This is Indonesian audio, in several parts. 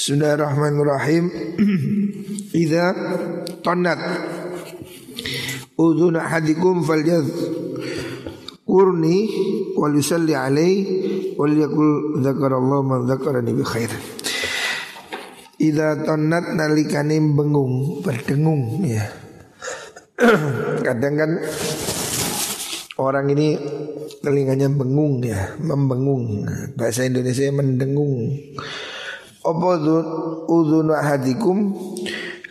Bismillahirrahmanirrahim. Idza tonat udhun ahadikum falyadh kurni wal yusalli alaihi wal yakul dzakarallahu man dzakarani bi khair. Idza tonat nalikane bengung berdengung ya. Kadang kan orang ini telinganya bengung ya, membengung. Bahasa Indonesia mendengung. Apa udhunu ahadikum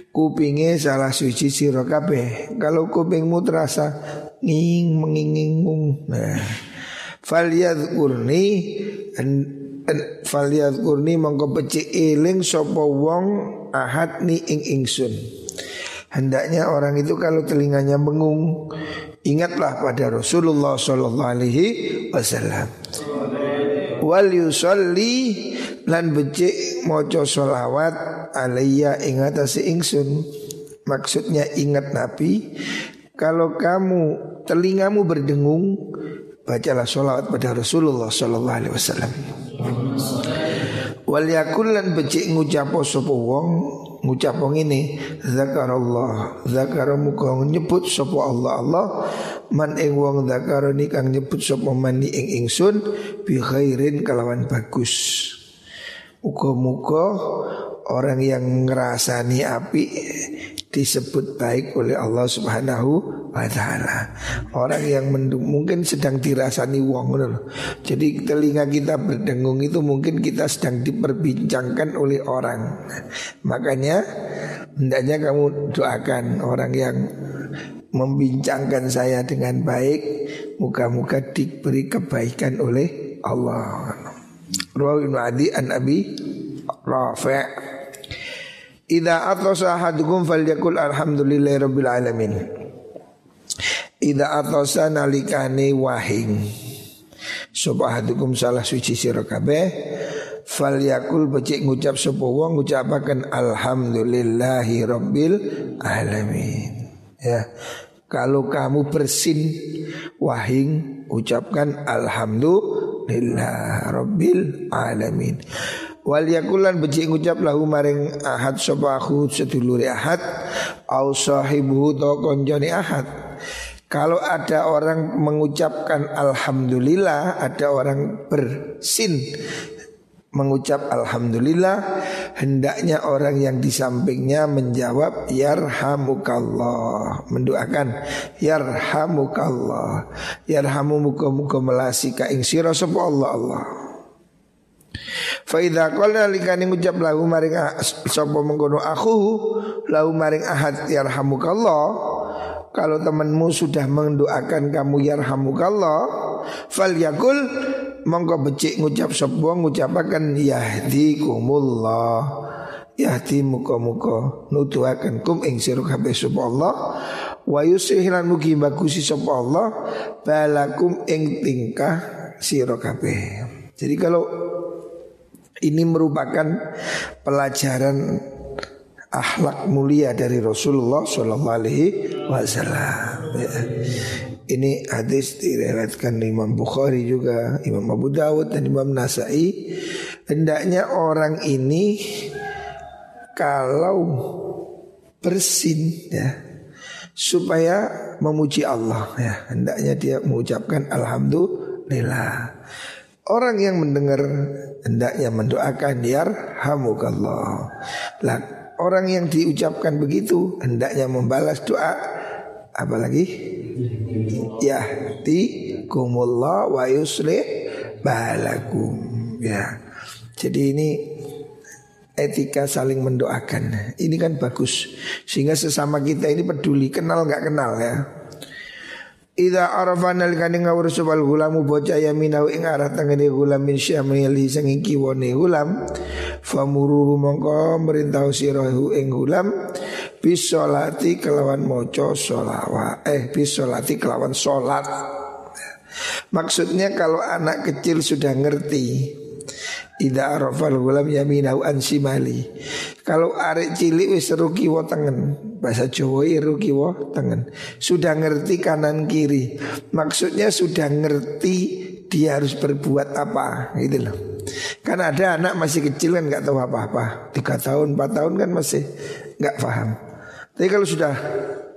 kupinge salah suci sira kabeh. Kalau kupingmu terasa nging mengingingung. Nah, falyadhkurni falyadhkurni mongko becik eling sapa wong ahad ni ing ingsun. Hendaknya orang itu kalau telinganya bengung Ingatlah pada Rasulullah Sallallahu Alaihi Wasallam Wal yusalli lan becik moco solawat alaiya ingat ingsun. Maksudnya ingat Nabi kalau kamu telingamu berdengung bacalah solawat pada Rasulullah Sallallahu Alaihi Wasallam. Wal yakul lan becik ngucapo sopo wong ngucap wong ini zakarallah. Zakaramuka nyebut sopo Allah Allah. Man ing wong zakarani kang nyebut sopo mani ing ingsun bi khairin kalawan bagus Muka-muka orang yang ngerasani api disebut baik oleh Allah Subhanahu wa taala. Orang yang mungkin sedang dirasani wong Jadi telinga kita berdengung itu mungkin kita sedang diperbincangkan oleh orang. Makanya hendaknya kamu doakan orang yang membincangkan saya dengan baik, muka-muka diberi kebaikan oleh Allah. Rawi Ibnu Adi an Abi Rafi' Idza atasa ahadukum falyakul alhamdulillahi rabbil alamin. Idza atasa nalikane wahing. Sapa ahadukum salah suci sira kabeh falyakul becik ngucap sapa wong ngucapaken alhamdulillahi rabbil alamin. Ya. Kalau kamu bersin wahing ucapkan alhamdulillah Alhamdulillah Rabbil Alamin. Wal yakulan becik ngucap lahu maring ahad sopahu seduluri ahad Au sahibuhu to konjoni ahad. Kalau ada orang mengucapkan Alhamdulillah Ada orang bersin mengucap alhamdulillah hendaknya orang yang di sampingnya menjawab yarhamukallah. Mendoakan yarhamukallah. Yarhamu muka muka melasi ka ing sira sapa Allah Allah. Faida qala likani ngucap lahu maring sapa mengkono aku lahu maring ahad yarhamukallah. Kalau temanmu sudah mendoakan kamu yarhamukallah. Fal yakul monggo becik ngucap sapa ngucapaken yahdikumullah yahdi muka-muka nutuaken kum ing sira kabeh sapa Allah. Wa yusihlan mugi bagusi sapa Allah balakum ing tingkah sira kabeh. Jadi kalau ini merupakan pelajaran akhlak mulia dari Rasulullah Shallallahu Alaihi Wasallam. Ini hadis diriwayatkan Imam Bukhari juga, Imam Abu Dawud dan Imam Nasai. Hendaknya orang ini kalau bersin ya supaya memuji Allah ya hendaknya dia mengucapkan alhamdulillah. Orang yang mendengar hendaknya mendoakan yarhamukallah. Lah orang yang diucapkan begitu hendaknya membalas doa apalagi ya ti kumullah wa yuslih balakum. Ya. Jadi ini etika saling mendoakan. Ini kan bagus. Sehingga sesama kita ini peduli kenal nggak kenal ya. Ida arafana likani ngawur subal gulamu bocah yaminau ing arah tangani gulam min syamili sanging kiwane gulam. Famuru mongko merintah sirahu ing gulam bisolati kelawan moco solawa eh bisolati kelawan solat maksudnya kalau anak kecil sudah ngerti Ida arafal gulam yaminau ansimali Kalau arek cilik wis ruki wo tengen Bahasa Jawa ruki wo tengen. Sudah ngerti kanan kiri. Maksudnya sudah ngerti dia harus berbuat apa gitu loh. Karena ada anak masih kecil kan nggak tahu apa-apa. Tiga tahun, empat tahun kan masih nggak paham. Tapi kalau sudah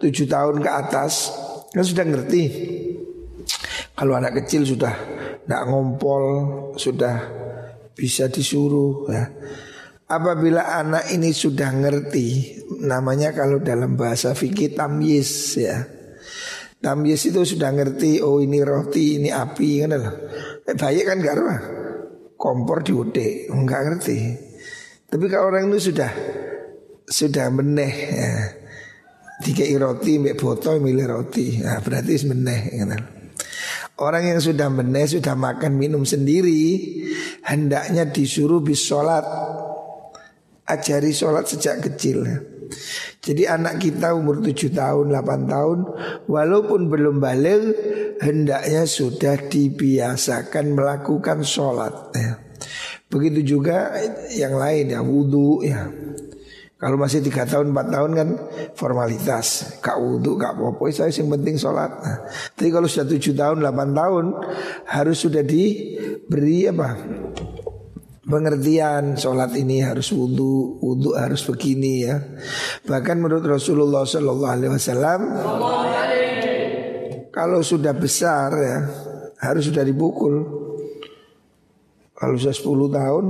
tujuh tahun ke atas kan sudah ngerti. Kalau anak kecil sudah nggak ngompol, sudah bisa disuruh ya. Apabila anak ini sudah ngerti, namanya kalau dalam bahasa fikih tamyiz ya. Tamyiz itu sudah ngerti, oh ini roti, ini api kan. Eh, bayi kan gak roh. Kompor diude, enggak ngerti. Tapi kalau orang itu sudah sudah meneh ya. Tiga roti, mbak botol milih roti. Nah, berarti meneh. Orang yang sudah meneh, sudah makan minum sendiri, hendaknya disuruh bis sholat ajari sholat sejak kecil. Jadi anak kita umur 7 tahun, 8 tahun Walaupun belum balik Hendaknya sudah dibiasakan melakukan sholat ya. Begitu juga yang lain ya wudhu ya kalau masih tiga tahun, empat tahun kan formalitas, kak wudhu, kak popo, saya yang penting sholat. Nah, tapi kalau sudah tujuh tahun, delapan tahun, harus sudah diberi apa? pengertian sholat ini harus wudhu, wudhu harus begini ya. Bahkan menurut Rasulullah Shallallahu Alaihi Wasallam, kalau sudah besar ya harus sudah dipukul. Kalau sudah 10 tahun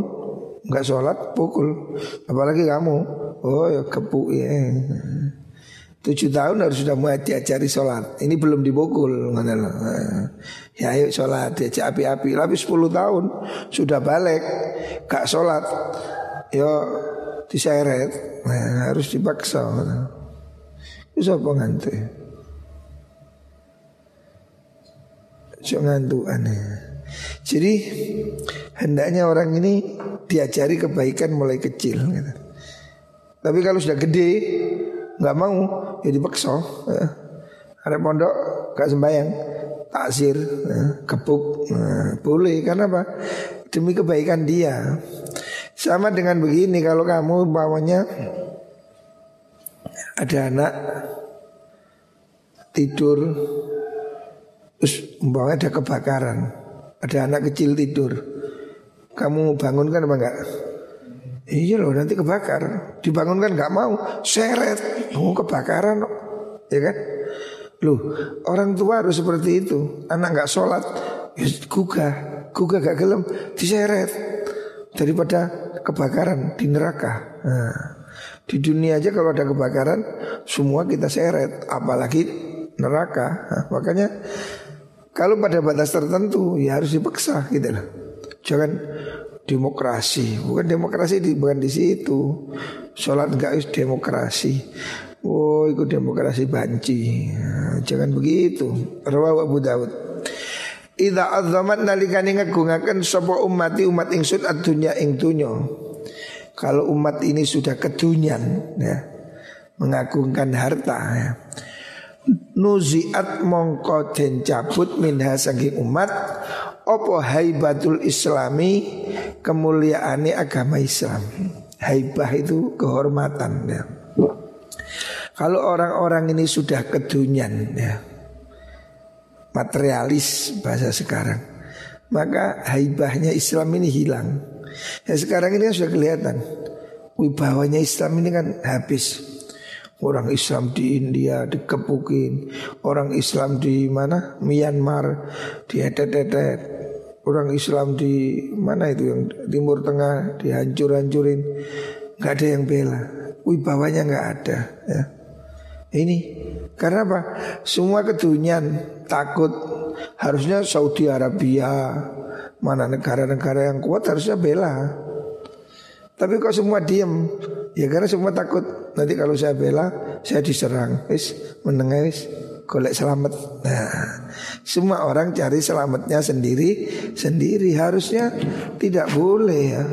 nggak sholat pukul, apalagi kamu, oh ya kepu ya. Tujuh tahun harus sudah mulai diajari sholat. Ini belum dibukul Ya ayo sholat diajak api-api. Tapi sepuluh tahun sudah balik Gak sholat Ya diseret nah, Harus dipaksa Bisa penganti Jangan tuh aneh. Jadi hendaknya orang ini diajari kebaikan mulai kecil gitu. Tapi kalau sudah gede nggak mau ya dipaksa ya. ada pondok gak sembahyang taksir ya, kepuk nah, boleh. Karena apa? Demi kebaikan dia. Sama dengan begini kalau kamu bawanya ada anak tidur terus umpamanya ada kebakaran ada anak kecil tidur kamu bangunkan apa enggak Iya loh nanti kebakar. Dibangunkan nggak mau Seret. Mau oh, kebakaran Ya kan? Loh orang tua harus seperti itu. Anak nggak sholat ya, Gugah. Gugah gak gelem Diseret. Daripada kebakaran di neraka. Nah, Di dunia aja kalau ada kebakaran Semua kita seret. Apalagi neraka. Nah, Makanya Kalau pada batas tertentu Ya harus dipaksa gitu loh. Jangan demokrasi. Bukan demokrasi di bukan di situ. Sholat enggak is demokrasi. Oh ikut demokrasi banci. Nah, jangan begitu. Rawah Abu Daud Ida azamat nalikani ngagungaken sapa umati umat ingsun adunya ing dunyo. Kalau umat ini sudah kedunyan ya, mengagungkan harta ya. Nuziat mongko den cabut minha saking umat opo haibatul islami? Kemuliaan agama Islam. Haibah itu kehormatan ya. Kalau orang-orang ini sudah kedunyan ya. Materialis bahasa sekarang. Maka haibahnya Islam ini hilang. Ya sekarang ini kan sudah kelihatan. Wibawanya Islam ini kan habis Orang Islam di India dikepukin Orang Islam di mana? Myanmar. Dietet-etet orang Islam di mana itu? Yang Timur Tengah dihancur-hancurin. Nggak ada yang bela. Wibawanya nggak ada ya. Ini karena apa? Semua kedunian takut. Harusnya Saudi Arabia mana negara-negara yang kuat harusnya bela tapi kok semua diem ya karena semua takut nanti kalau saya bela saya diserang wis menengah wis golek selamat. Nah, semua orang cari selamatnya sendiri sendiri harusnya tidak boleh ya.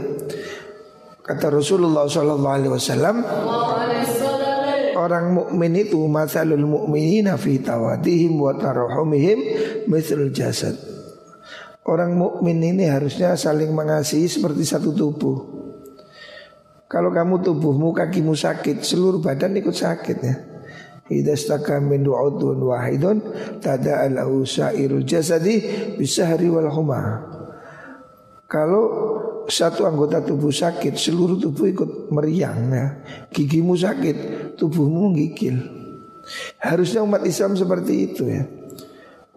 Kata Rasulullah Shallallahu Alaihi Wasallam, orang mukmin itu masalul mukminina fi tawadihim wa tarahumihim mithl jasad. Orang mukmin ini harusnya saling mengasihi seperti satu tubuh. Kalau kamu tubuhmu kakimu sakit, seluruh badan ikut sakit ya. Idza staka min du'udun wahidun tada alahu sairul jasadi bisahri wal huma. Kalau satu anggota tubuh sakit, seluruh tubuh ikut meriang ya. Gigimu sakit, tubuhmu menggigil. Harusnya umat Islam seperti itu ya.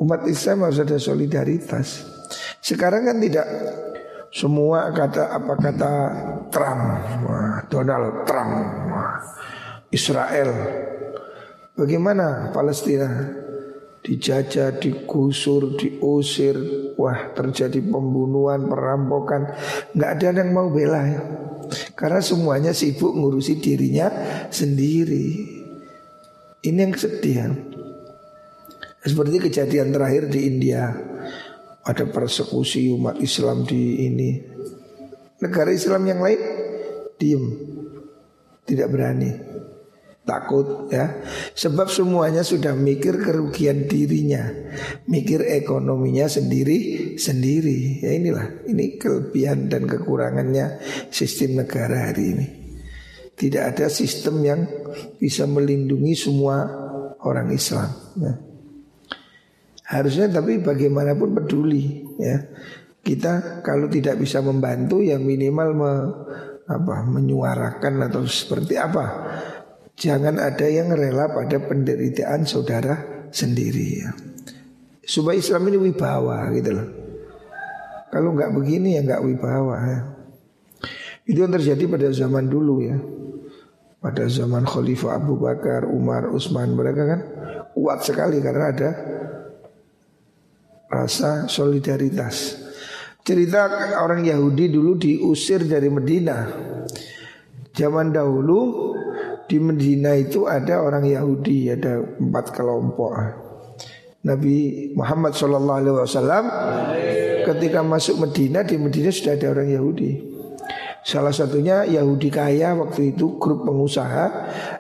Umat Islam harus ada solidaritas. Sekarang kan tidak semua kata apa kata Trump, Donald Trump, Israel. Bagaimana Palestina? Dijajah, digusur, diusir, wah terjadi pembunuhan, perampokan, nggak ada yang mau bela ya. Karena semuanya sibuk ngurusi dirinya sendiri. Ini yang sedih ya. Seperti kejadian terakhir di India ada persekusi umat Islam di ini. Negara Islam yang lain diem, tidak berani, takut ya. Sebab semuanya sudah mikir kerugian dirinya, mikir ekonominya sendiri sendiri. Ya inilah, ini kelebihan dan kekurangannya sistem negara hari ini. Tidak ada sistem yang bisa melindungi semua orang Islam. Ya. Harusnya tapi bagaimanapun peduli ya. Kita kalau tidak bisa membantu ya minimal me, apa menyuarakan atau seperti apa. Jangan ada yang rela pada penderitaan saudara sendiri ya. Supaya Islam ini wibawa gitu loh. Kalau nggak begini ya nggak wibawa ya. Itu yang terjadi pada zaman dulu ya. Pada zaman Khalifah Abu Bakar, Umar, Utsman mereka kan kuat sekali karena ada rasa solidaritas. Cerita orang Yahudi dulu diusir dari Medina. Zaman dahulu di Medina itu ada orang Yahudi, ada empat kelompok. Nabi Muhammad SAW ketika masuk Medina di Medina sudah ada orang Yahudi. Salah satunya Yahudi kaya waktu itu grup pengusaha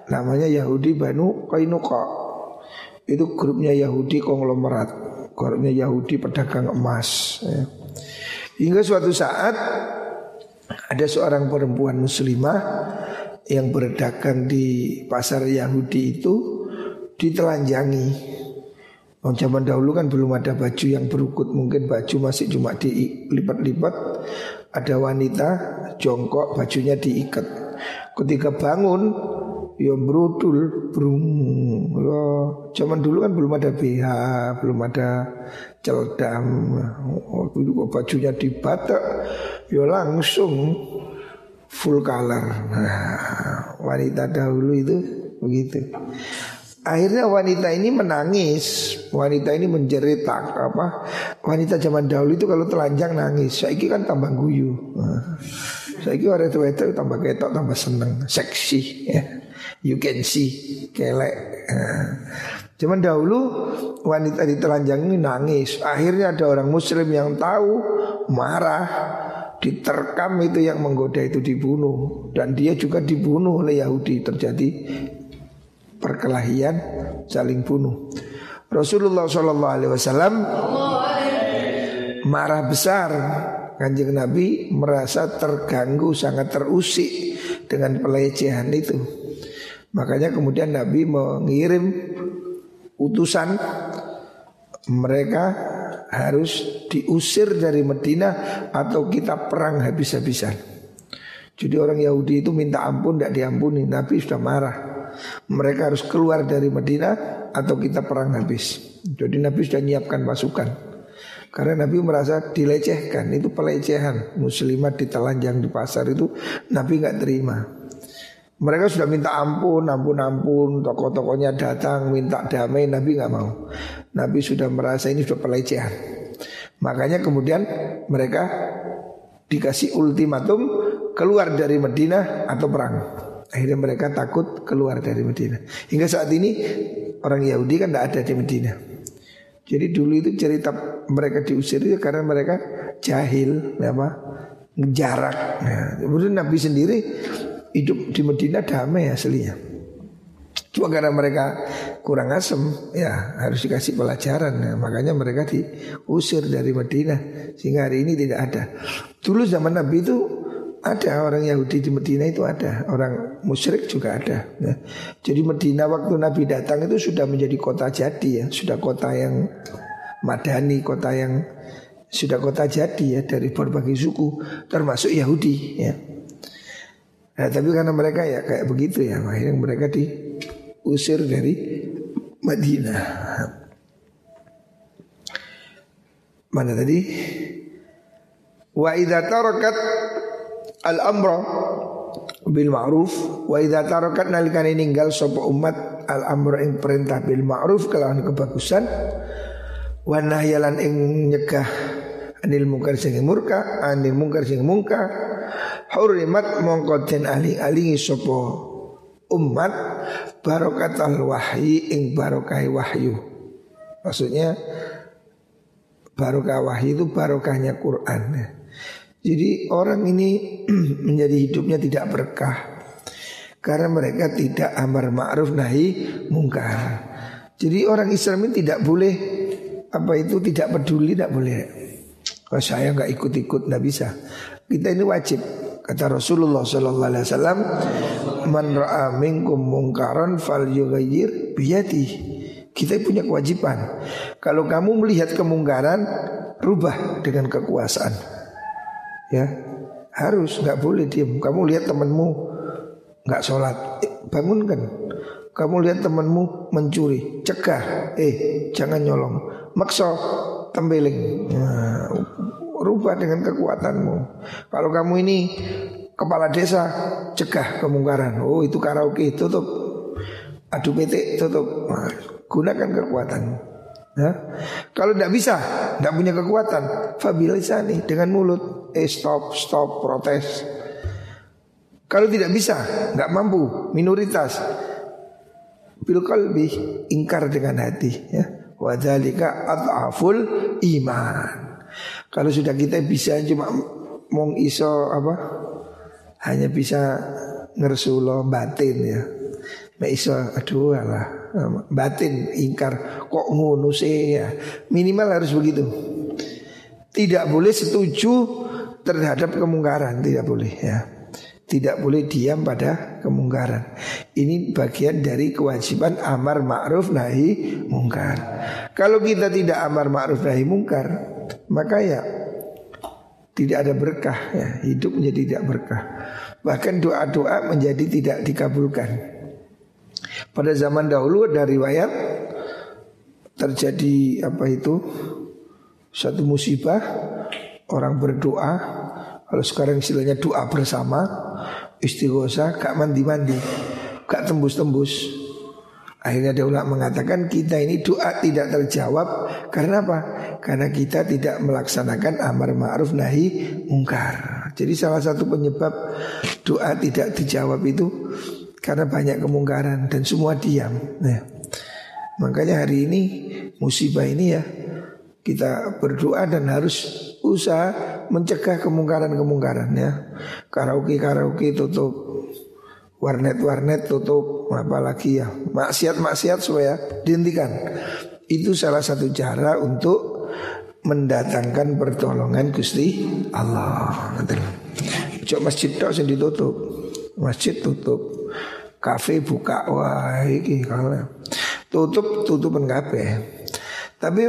namanya Yahudi Banu Kainuqa. Itu grupnya Yahudi konglomerat. Kornya Yahudi pedagang emas ya. Hingga suatu saat Ada seorang perempuan muslimah Yang berdagang di pasar Yahudi itu Ditelanjangi. Oh, zaman dahulu kan belum ada baju yang berukut Mungkin baju masih cuma dilipat-lipat Ada wanita jongkok bajunya diikat. Ketika bangun ya brudul brung ya zaman dulu kan belum ada BH belum ada celdam. Waktu itu kok bajunya dibatak ya langsung full color. Nah, wanita dahulu itu begitu. Akhirnya wanita ini menangis. Wanita ini menjerit apa Wanita zaman dahulu itu kalau telanjang nangis. Saya kan tambah guyu. Nah, Saya orang itu tambah ketok tambah seneng Seksi ya you can see kelek. Cuman dahulu wanita di telanjang ini nangis. Akhirnya ada orang muslim yang tahu marah diterkam itu yang menggoda itu dibunuh dan dia juga dibunuh oleh Yahudi terjadi perkelahian saling bunuh. Rasulullah Shallallahu Alaihi Wasallam marah besar kanjeng Nabi merasa terganggu sangat terusik dengan pelecehan itu. Makanya kemudian Nabi mengirim utusan mereka harus diusir dari Medina atau kita perang habis-habisan. Jadi orang Yahudi itu minta ampun tidak diampuni. Nabi sudah marah. Mereka harus keluar dari Medina atau kita perang habis. Jadi Nabi sudah menyiapkan pasukan. Karena Nabi merasa dilecehkan, itu pelecehan. Muslimat ditelanjang di pasar itu Nabi nggak terima. Mereka sudah minta ampun, ampun, ampun. Tokoh-tokohnya datang minta damai, Nabi nggak mau. Nabi sudah merasa ini sudah pelecehan. Makanya kemudian mereka dikasih ultimatum keluar dari Medina atau perang. Akhirnya mereka takut keluar dari Medina. Hingga saat ini orang Yahudi kan tidak ada di Medina. Jadi dulu itu cerita mereka diusir itu karena mereka jahil, apa, jarak. Nah, kemudian Nabi sendiri hidup di Medina damai aslinya. Cuma karena mereka kurang asem, ya harus dikasih pelajaran. Ya, makanya mereka diusir dari Medina sehingga hari ini tidak ada. Dulu zaman Nabi itu ada orang Yahudi di Medina itu ada, orang musyrik juga ada. Ya. Jadi Medina waktu Nabi datang itu sudah menjadi kota jadi ya, sudah kota yang madani, kota yang sudah kota jadi ya dari berbagai suku termasuk Yahudi ya. Nah, tapi karena mereka ya kayak begitu ya, akhirnya mereka diusir dari Madinah. Mana tadi? Wa idza tarakat al-amra bil ma'ruf wa idza tarakat nalikane ninggal sapa umat al-amra ing perintah bil ma'ruf kelawan kebagusan wa nahyalan ing nyegah anil mungkar sing murka anil mungkar sing mungkar hurimat mongko den aling-alingi sapa umat barokatal wahyi ing barokai wahyu maksudnya barokah wahyu itu barokahnya Quran jadi orang ini menjadi hidupnya tidak berkah karena mereka tidak amar ma'ruf nahi mungkar. Jadi orang Islam ini tidak boleh apa itu tidak peduli tidak boleh. Kalau saya nggak ikut-ikut nggak bisa. Kita ini wajib kata Rasulullah Sallallahu Alaihi Wasallam, man minkum mungkaran fal yughayyir biyadi. Kita punya kewajiban. Kalau kamu melihat kemungkaran, rubah dengan kekuasaan. Ya harus nggak boleh diem. Kamu lihat temanmu nggak sholat eh, bangunkan. Kamu lihat temanmu mencuri cegah eh jangan nyolong. Makso tembeling. Nah, rubah dengan kekuatanmu kalau kamu ini kepala desa cegah kemungkaran oh itu karaoke tutup adu PT tutup gunakan kekuatanmu Ya. Kalau tidak bisa, tidak punya kekuatan, fabilisani dengan mulut, eh stop, stop, protes. Kalau tidak bisa, nggak mampu, minoritas, bil kalbi ingkar dengan hati. Ya. Wadhalika at'aful iman. Kalau sudah kita bisa cuma mong iso apa? Hanya bisa ngersulo batin ya. Mek iso aduh Allah batin ingkar kok ngono sih ya. Minimal harus begitu. Tidak boleh setuju terhadap kemungkaran, tidak boleh ya. Tidak boleh diam pada kemungkaran. Ini bagian dari kewajiban amar ma'ruf nahi mungkar. Kalau kita tidak amar ma'ruf nahi mungkar, maka ya tidak ada berkah ya, hidup menjadi tidak berkah. Bahkan doa-doa menjadi tidak dikabulkan. Pada zaman dahulu ada riwayat terjadi apa itu satu musibah orang berdoa kalau sekarang istilahnya doa bersama istighosa gak mandi-mandi gak tembus-tembus Akhirnya ada ulama mengatakan kita ini doa tidak terjawab Karena apa? Karena kita tidak melaksanakan amar ma'ruf nahi mungkar Jadi salah satu penyebab doa tidak dijawab itu karena banyak kemungkaran dan semua diam. Nah, makanya hari ini musibah ini ya kita berdoa dan harus usaha mencegah kemungkaran-kemungkaran ya. Karaoke-karaoke tutup, warnet-warnet tutup, apalagi ya maksiat-maksiat supaya dihentikan. Itu salah satu cara untuk mendatangkan pertolongan Gusti Allah. Coba masjid tok ditutup. Masjid tutup. Kafe buka wah iki kalau tutup tutupan kafe. Tapi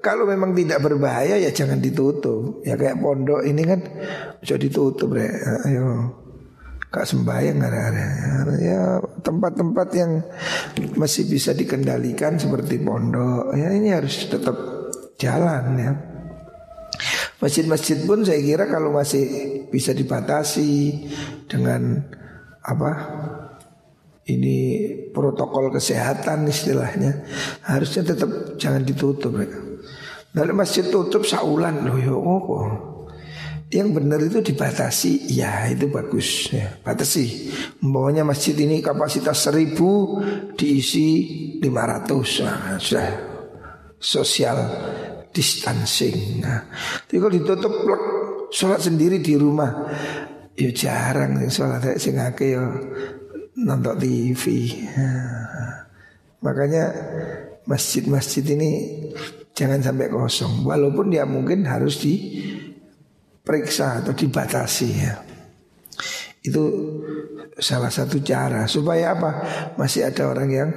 kalau memang tidak berbahaya ya jangan ditutup. Ya kayak pondok ini kan bisa ditutup deh. Ayo kak sembahyang ada ya tempat-tempat yang masih bisa dikendalikan seperti pondok ya ini harus tetap jalan ya masjid-masjid pun saya kira kalau masih bisa dibatasi dengan apa ini protokol kesehatan istilahnya harusnya tetap jangan ditutup ya. Dari masjid tutup saulan loh ya apa? Yang benar itu dibatasi, ya itu bagus ya, batasi. Membawanya masjid ini kapasitas seribu diisi 500 nah, sudah social distancing. Nah, tapi ditutup plek, sholat sendiri di rumah, ya jarang sholat sing akeh ya nonton TV. Makanya masjid-masjid ini jangan sampai kosong. Walaupun dia mungkin harus diperiksa atau dibatasi ya. Itu salah satu cara supaya apa? Masih ada orang yang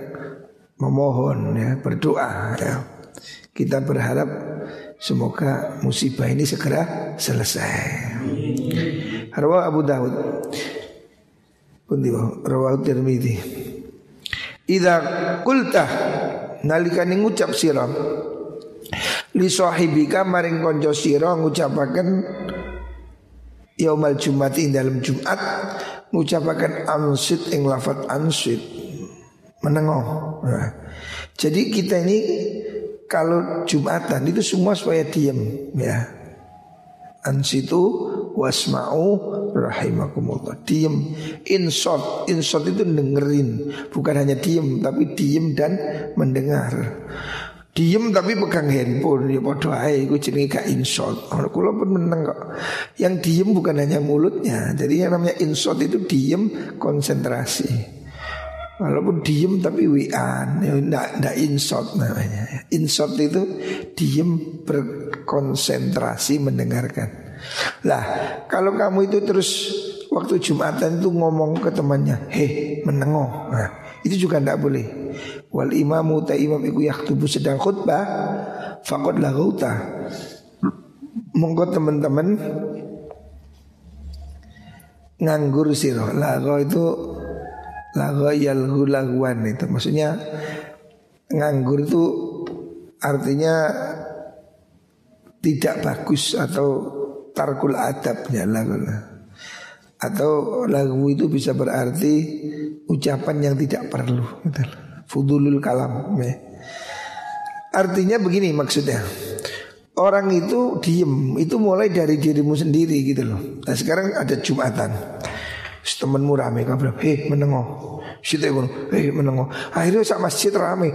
memohon ya, berdoa ya. Kita berharap Semoga musibah ini segera selesai. Rawah Abu Dawud. Pundi rawah Tirmidzi. Idza qulta nalikane ngucap sira li sahibika maring kanca sira ngucapaken yaumal jumat ing dalam Jumat ngucapaken ansit ing lafat ansit menengok. Nah, jadi kita ini kalau Jumatan itu semua supaya diem ya. Ansitu wasma'u rahimakumullah. Diem. Insot. Insot itu dengerin. Bukan hanya diem tapi diem dan mendengar. Diem tapi pegang handphone ya padha ae iku jenenge gak insot. Ora kula pun meneng kok. Yang diem bukan hanya mulutnya. Jadi yang namanya insot itu diem konsentrasi. Walaupun diem tapi wian, ya ndak insot namanya. Insot itu diem berkonsentrasi mendengarkan. Lah kalau kamu itu terus waktu jumatan itu ngomong ke temannya, heh menengok, nah, itu juga ndak boleh. Wal imamu ta imam iku yaktubu sedang khutbah, fakot laguta. Monggo teman-teman nganggur siro. Lago itu Lagoyal hulaguan itu. Maksudnya nganggur itu artinya tidak bagus atau tarkul adabnya lagu atau lagu itu bisa berarti ucapan yang tidak perlu gitu. fudulul kalam ya. artinya begini maksudnya. Orang itu diem itu mulai dari dirimu sendiri gitu loh. Nah sekarang ada jumatan temenmu rame kabeh heh menengo sithik ngono heh menengo akhirnya sak masjid rame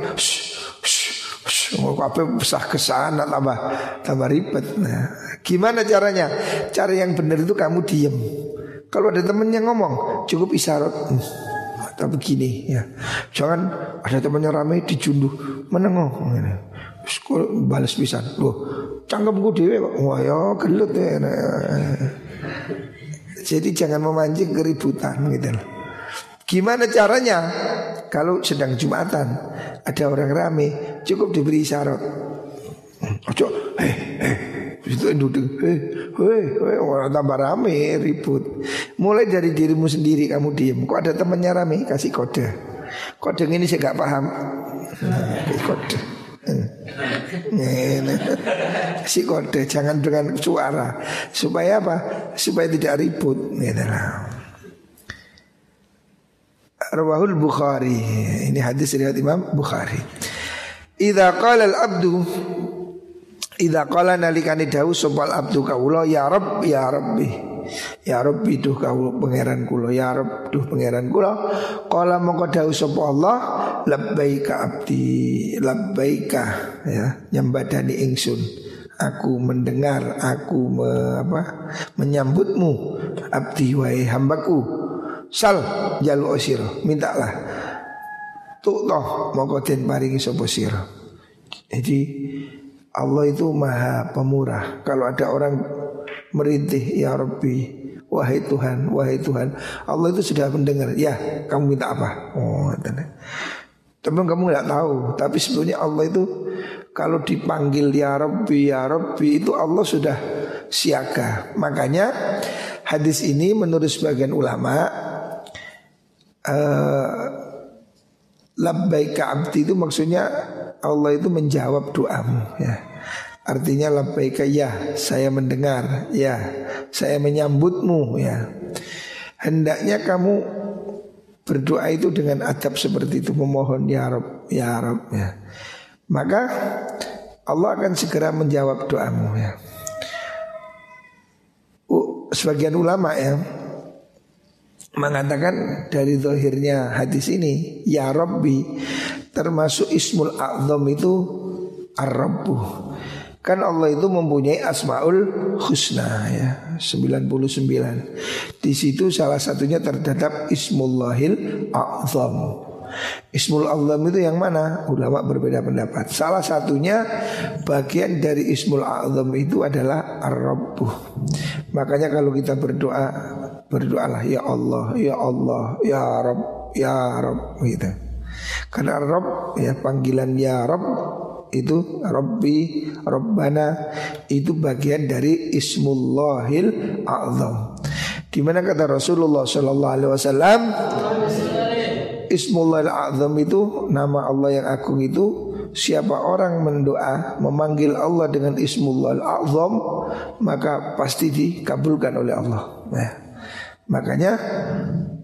Kabeh besar ke sana tambah tambah ribet. Nah, gimana caranya? Cara yang benar itu kamu diem. Kalau ada temennya ngomong, cukup isyarat. Hmm, atau begini ya. Jangan ada temennya rame dijunduh menengok. Sekolah balas pisan. Loh, cangkemku dhewe kok. Wah ya gelut ya. Jadi jangan memancing keributan gitu loh. Gimana caranya? Kalau sedang Jumatan ada orang rame, cukup diberi syarat. Ojo, eh, eh, itu duduk, eh, eh, eh, orang tambah rame, ribut. Mulai dari dirimu sendiri kamu diem. Kok ada temannya rame, kasih kode. Kode ini saya gak paham. Nah, kode. Si kode jangan dengan suara supaya apa? Supaya tidak ribut. Gitu Rawahul Bukhari. Ini hadis riwayat Imam Bukhari. Idza qala al-abdu Idza qala nalikani dawu sopal abdu kawula ya Rabb ya Rabbi Ya Rabbi duh kau pangeran kula. Ya Rabb duh pangeran kula. Qala mongko dawuh sapa Allah? Labbaika abdi labbaika ya nyembadani ingsun. Aku mendengar aku me, apa menyambutmu abdi wae hambaku. Sal jalu osiro mintalah. Tuh toh mongko den paringi sapa sira. Jadi Allah itu maha pemurah. Kalau ada orang merintih ya Rabbi. Wahai Tuhan, wahai Tuhan. Allah itu sudah mendengar. Ya kamu minta apa? Oh Teman kamu nggak tahu. Tapi sebetulnya Allah itu Kalau dipanggil ya Rabbi ya Rabbi Itu Allah sudah siaga. Makanya hadis ini menurut sebagian ulama uh, Labbaika abdi itu maksudnya Allah itu menjawab doamu ya Artinya labbaika ya saya mendengar ya. Saya menyambutmu ya. Hendaknya kamu berdoa itu dengan adab seperti itu. Memohon ya Rob ya Rob ya. Maka Allah akan segera menjawab doamu ya. Sebagian ulama ya mengatakan dari zahirnya hadis ini ya Rabbi termasuk ismul a'zam itu ar-rabbu Kan Allah itu mempunyai asmaul husna ya. 99 Di situ salah satunya terdapat Ismullahil A'zam. Ismul Azam itu yang mana? Ulama berbeda pendapat. Salah satunya bagian dari Ismul Azam itu adalah Ar-Rabbu. Makanya kalau kita berdoa Berdoalah Ya Allah, Ya Allah, Ya Rabb, Ya Rabb gitu. Karena Rabb ya panggilan Ya Rabb itu Rabbi Rabbana itu bagian dari Ismullahil A'zam. Di mana kata Rasulullah Shallallahu Alaihi Wasallam Ismullahil A'zam itu nama Allah yang agung itu siapa orang mendoa memanggil Allah dengan Ismullahil A'zam maka pasti dikabulkan oleh Allah. Nah, makanya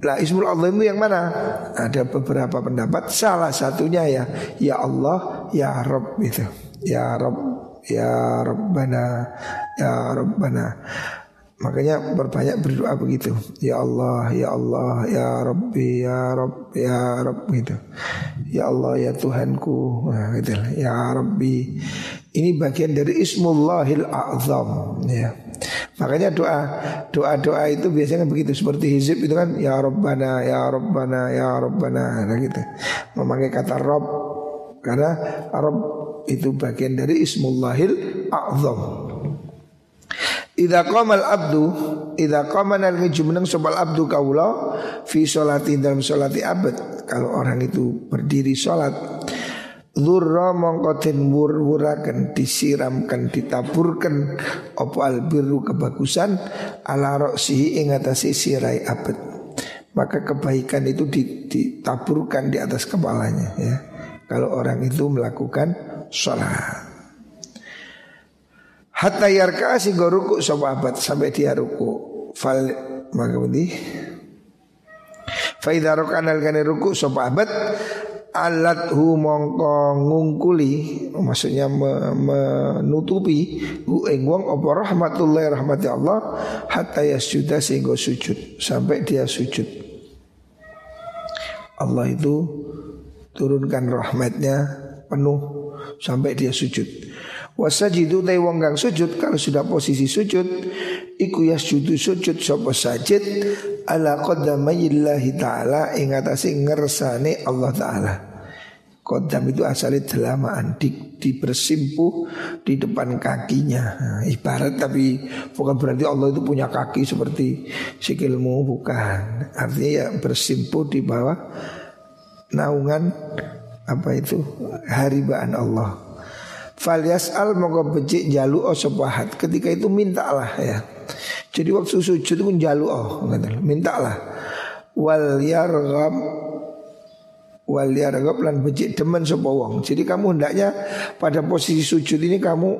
lah Ismul Azam itu yang mana? Ada beberapa pendapat. Salah satunya ya Ya Allah, Ya Rabb itu. Ya Rabb, Ya Rabbana, Ya Rabbana. Makanya berbanyak berdoa begitu. Ya Allah, Ya Allah, Ya Rabbi, Ya Rabb, Ya Rabb gitu. Ya Allah, Ya Tuhanku. Nah, gitu. Ya Rabbi. Ini bagian dari Ismullahil A'zam ya. Makanya doa doa-doa itu biasanya begitu seperti hizib itu kan ya Rabbana ya Rabbana ya Rabbana nah gitu. Memakai kata Rabb karena Rabb itu bagian dari Ismullahil A'zam. Idza qamal abdu idza qama nal jumeneng sobal abdu kaula fi sholati dalam sholati abad kalau orang itu berdiri sholat Zurra mongko den wur-wuraken disiramkan ditaburkan opo albiru kebagusan ala roksihi ing atase sirai abad. Maka kebaikan itu ditaburkan di atas kepalanya ya. Kalau orang itu melakukan sholat. Hatta yarka sehingga ruku abad sampai dia ruku. Fal maka ini Faidha rokanal kane ruku abad alat hu mongko ngungkuli maksudnya me, menutupi hu ing wong apa rahmatullah rahmati Allah hatta yasjuda sehingga sujud sampai dia sujud. Allah itu turunkan rahmatnya penuh sampai dia sujud. Wasajidu tay wong kang sujud kalau sudah posisi sujud iku yasjudu sujud sapa sajid ala qadamayillahi taala ing atase ngersane Allah taala Kodam itu asalnya delamaan di, di bersimpuh di depan kakinya. Nah, Ibarat tapi bukan berarti Allah itu punya kaki seperti sikilmu Bukan. Artinya ya bersimpuh di bawah naungan apa itu haribaan Allah. Falias al moga becik jalu oh sepahat Ketika itu mintalah ya. Jadi waktu sujud itu jalu oh Mintalah. Wal yargham wal yarghab lan becik demen sapa wong. Jadi kamu hendaknya pada posisi sujud ini kamu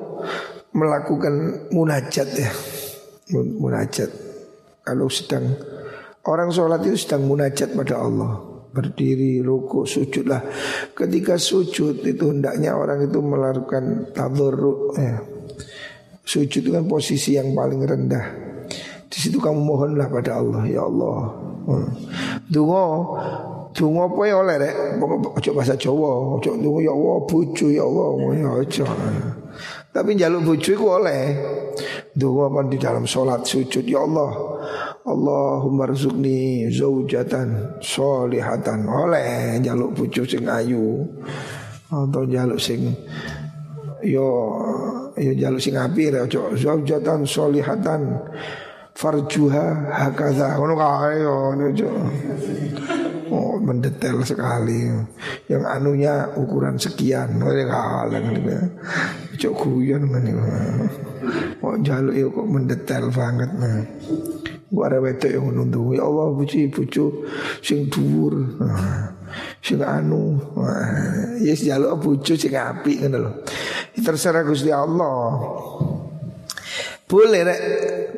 melakukan munajat ya. Munajat. Kalau sedang orang sholat itu sedang munajat pada Allah berdiri, ruku, sujudlah. Ketika sujud itu hendaknya orang itu melakukan tadarruk ya. Sujud itu kan posisi yang paling rendah. Di situ kamu mohonlah pada Allah, ya Allah. Hmm. Dungo Dungo apa ya oleh rek? Ojo bahasa Jawa Ojo dungo ya Allah bucu ya Allah Ya ojo. Tapi jaluk bucu itu oleh. Dungo apa di dalam sholat sujud Ya Allah. Allahumma rizukni zaujatan solihatan Oleh jaluk bucu sing ayu. Atau jaluk sing Yo Yo jaluk sing api Ojo. Zaujatan solihatan Farjuha hakaza. Ono kaya Ojo Oh mendetail sekali. Yang anunya ukuran sekian. Oh ya kalah gitu Cok guyon kan Oh jaluk ya kok mendetail banget nah. Gua ada wedok yang menuntung Ya Allah buci bucu Sing dhuwur nah, Sing anu nah, Yes jaluk bucu sing api kan loh Terserah Gusti Allah boleh rek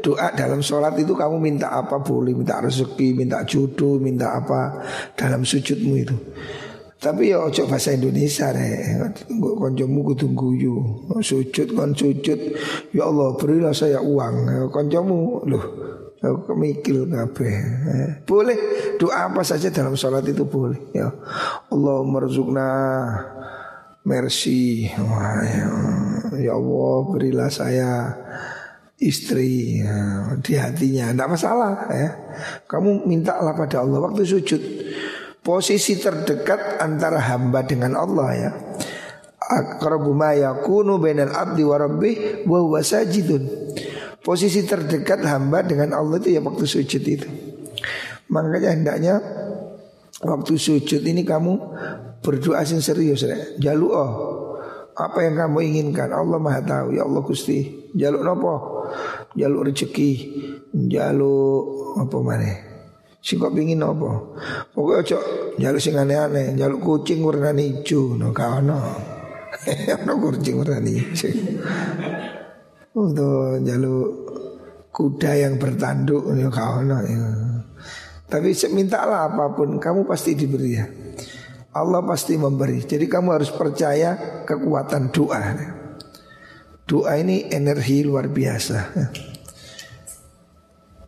doa dalam sholat itu kamu minta apa boleh minta rezeki, minta jodoh, minta apa dalam sujudmu itu. Tapi ya ojo bahasa Indonesia rek. Koncomu kudu guyu. Sujud kon sujud. Ya Allah berilah saya uang. Koncomu loh Aku mikir kabeh. Boleh doa apa saja dalam sholat itu boleh. Ya Allah merzukna mercy. Wah, ya, ya Allah berilah saya istri ya, di hatinya. Tidak masalah ya. Kamu mintalah pada Allah waktu sujud. Posisi terdekat antara hamba dengan Allah ya. Akrabu ma yakunu bainal abdi wa rabbih wa sajidun. Posisi terdekat hamba dengan Allah itu ya waktu sujud itu. Makanya hendaknya waktu sujud ini kamu berdoa sing serius ya. Jalu oh. Apa yang kamu inginkan? Allah maha tahu. Ya Allah Gusti. Jaluk nopo jaluk rezeki jaluk apa mana sing kok pingin nopo pokoknya cok jaluk sing aneh-aneh jaluk kucing warna hijau no kau no no kucing warna hijau untuk jaluk kuda yang bertanduk no kau no ya. tapi mintalah apa pun kamu pasti diberi ya Allah pasti memberi. Jadi kamu harus percaya kekuatan doa. Doa ini energi luar biasa.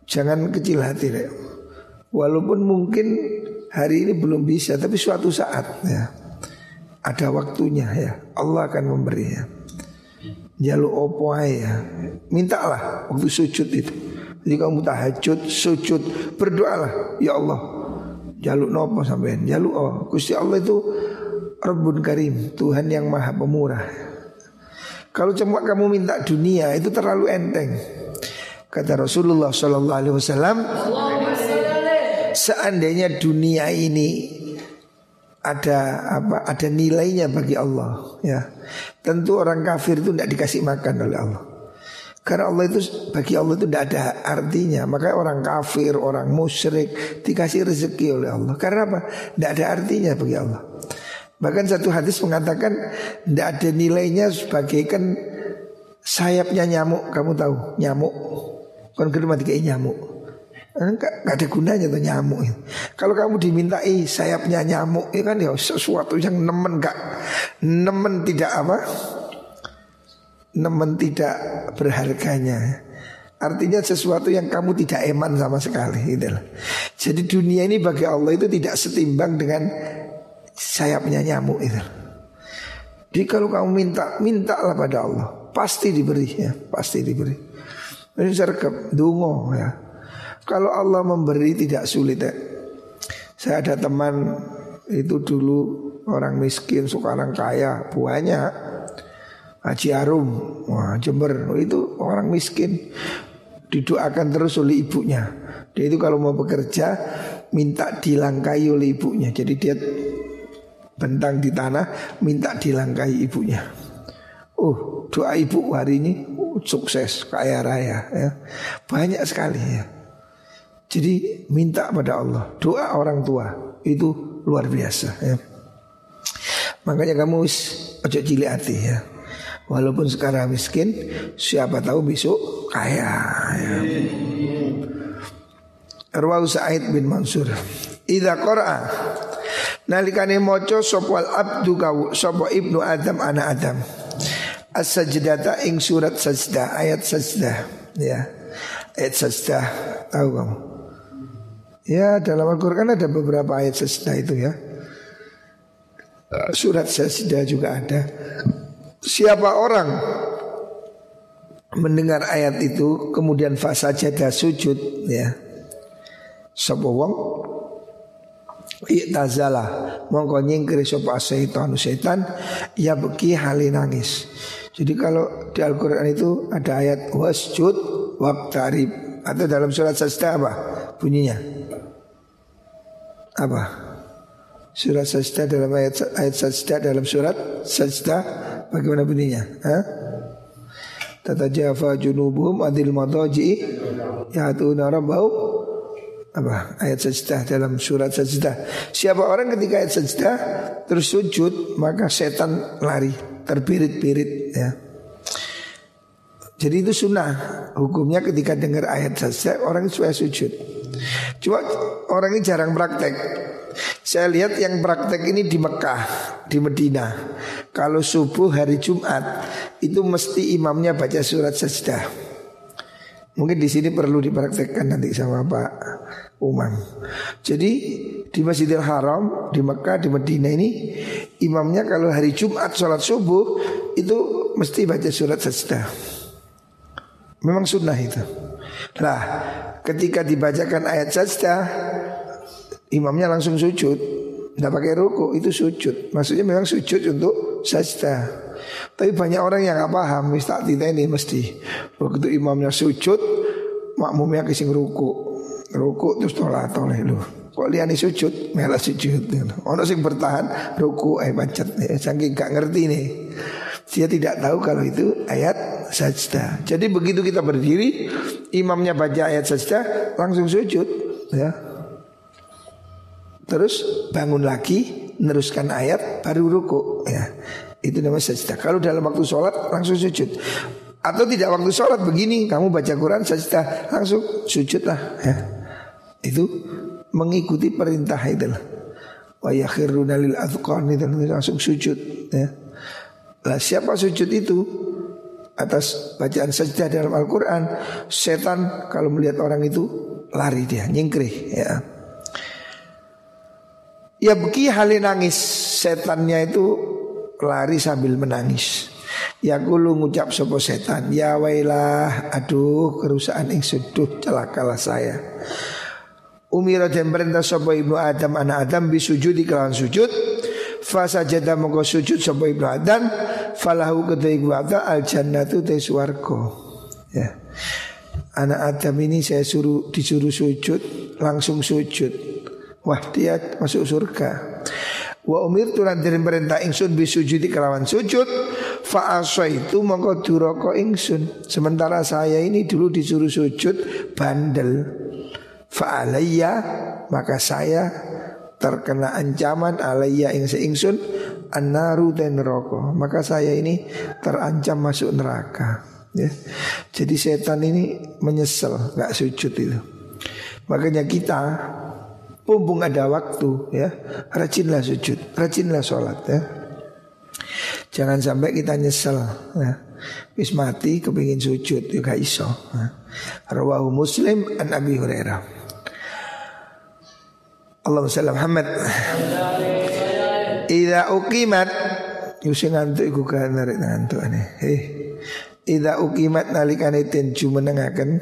Jangan kecil hati deh. Walaupun mungkin hari ini belum bisa, tapi suatu saat ya ada waktunya ya. Allah akan memberi ya. Jaluk opo ya. Mintalah waktu sujud itu. Jadi kamu tahajud, sujud, berdoalah, ya Allah Jaluk nopo sampean? Jaluk oh. Gusti Allah itu Rabbun Karim, Tuhan yang Maha Pemurah. Kalau cuma kamu minta dunia itu terlalu enteng. Kata Rasulullah Sallallahu Alaihi Wasallam, seandainya dunia ini ada apa? Ada nilainya bagi Allah, ya. Tentu orang kafir itu tidak dikasih makan oleh Allah. Karena Allah itu bagi Allah itu tidak ada artinya. Makanya orang kafir, orang musyrik dikasih rezeki oleh Allah. Karena apa? Tidak ada artinya bagi Allah. Bahkan satu hadis mengatakan tidak ada nilainya sebagaikan sayapnya nyamuk. Kamu tahu nyamuk? Kan tiga nyamuk. Enggak, enggak ada gunanya tuh nyamuk Kalau kamu dimintai sayapnya nyamuk, ya kan ya sesuatu yang nemen gak nemen tidak apa? nemen tidak berharganya. Artinya sesuatu yang kamu tidak eman sama sekali gitu Jadi dunia ini bagi Allah itu tidak setimbang dengan sayapnya nyamuk itu. Jadi kalau kamu minta, mintalah pada Allah. Pasti diberi ya, pasti diberi. Ini sergap, dungo ya. Kalau Allah memberi tidak sulit ya. Saya ada teman itu dulu orang miskin, sekarang kaya, banyak. Haji Arum, wah Jember itu orang miskin didoakan terus oleh ibunya. Dia itu kalau mau bekerja minta dilangkai oleh ibunya. Jadi dia bentang di tanah minta dilangkai ibunya. Oh doa ibu hari ini oh, sukses kaya raya ya banyak sekali ya. Jadi minta pada Allah doa orang tua itu luar biasa ya. Makanya kamu ojo cilik hati ya. Walaupun sekarang miskin, siapa tahu besok kaya. Ya. Rawahu Sa'id bin Mansur. Idza qara'a nalikane maca sapa abdu kau sapa ibnu Adam anak Adam. As-sajdata ing surat sajdah ayat sajdah ya. Ayat sajdah tahu kamu? Ya dalam Al-Quran ada beberapa ayat sajdah itu ya Surat sajdah juga ada Siapa orang mendengar ayat itu kemudian fasa jada sujud ya. Sapa wong Iktazala Mongko nyingkiri sopa setan setan Ya beki hali nangis. Jadi kalau di Al-Quran itu Ada ayat wasjud waktarib Atau dalam surat sajdah apa? Bunyinya. Apa? Surat sajdah dalam ayat ayat sajdah dalam surat sajdah Bagaimana bunyinya? Tata Jafa junubuhum adil madaji Ya'atuna rabbahum apa? Ayat sajdah dalam surat sajdah. Siapa orang ketika ayat sajdah terus sujud maka setan lari terbirit-birit ya. Jadi itu sunnah. Hukumnya ketika dengar ayat sajdah orang supaya sujud. Cuma orang ini jarang praktek. Saya lihat yang praktek ini di Mekah, di Medina. Kalau subuh hari Jumat itu mesti imamnya baca surat sajdah. Mungkin di sini perlu dipraktekkan nanti sama Pak Umam. Jadi di Masjidil Haram di Mekah di Medina ini imamnya kalau hari Jumat sholat subuh itu mesti baca surat sajdah. Memang sunnah itu. Lah ketika dibacakan ayat sajdah imamnya langsung sujud Tidak pakai ruku itu sujud Maksudnya memang sujud untuk sajdah Tapi banyak orang yang gak paham Mistak tidak ini mesti Begitu imamnya sujud Makmumnya kising ruku Ruku terus tolak toleh lu Kok liani sujud Melah sujud Ono sing bertahan Ruku eh bancet ya, Saking gak ngerti nih Dia tidak tahu kalau itu ayat sajdah. Jadi begitu kita berdiri, imamnya baca ayat sajdah, langsung sujud, ya. Terus bangun lagi, meneruskan ayat, baru ruku, ya. Itu namanya sajdah. Kalau dalam waktu sholat langsung sujud. Atau tidak waktu sholat begini, kamu baca Quran sajdah, langsung sujud lah, ya. Itu mengikuti perintah itu lah. Wa yakhiruna lil itu langsung sujud, ya. Lah siapa sujud itu? Atas bacaan sajdah dalam Al-Quran Setan kalau melihat orang itu lari dia, nyingkrih ya. Ya beki hali nangis Setannya itu lari sambil menangis. Ya kulu ngucap sopo setan? Ya wailah Aduh kerusakan yang suduh celakalah saya Umira dan perintah sopo ibnu Adam Anak Adam bisujud di kelawan sujud Fasa jada mongko sujud sopo ibnu Adam falahu kedai gua al jannatu te suwargo. Ya. Anak Adam ini saya suruh disuruh sujud langsung sujud. Wah dia masuk surga. Wa umir tulan dari perintah ingsun bisujudi kelawan sujud Fa itu mongko duroko ingsun Sementara saya ini dulu disuruh sujud bandel Fa alayya maka saya terkena ancaman alayya ing seingsun An-naru dan neraka Maka saya ini terancam masuk neraka ya. Jadi setan ini menyesal Gak sujud itu Makanya kita Pumpung ada waktu ya Rajinlah sujud Rajinlah sholat ya Jangan sampai kita nyesel ya. Wis mati kepingin sujud Juga ya iso ya. Rawahu muslim an Abi Hurairah Allahumma sallam Muhammad Ida ukimat Yusi ngantuk iku kan narik ngantuk ane. Eh, ida ukimat nalikane den jumenengaken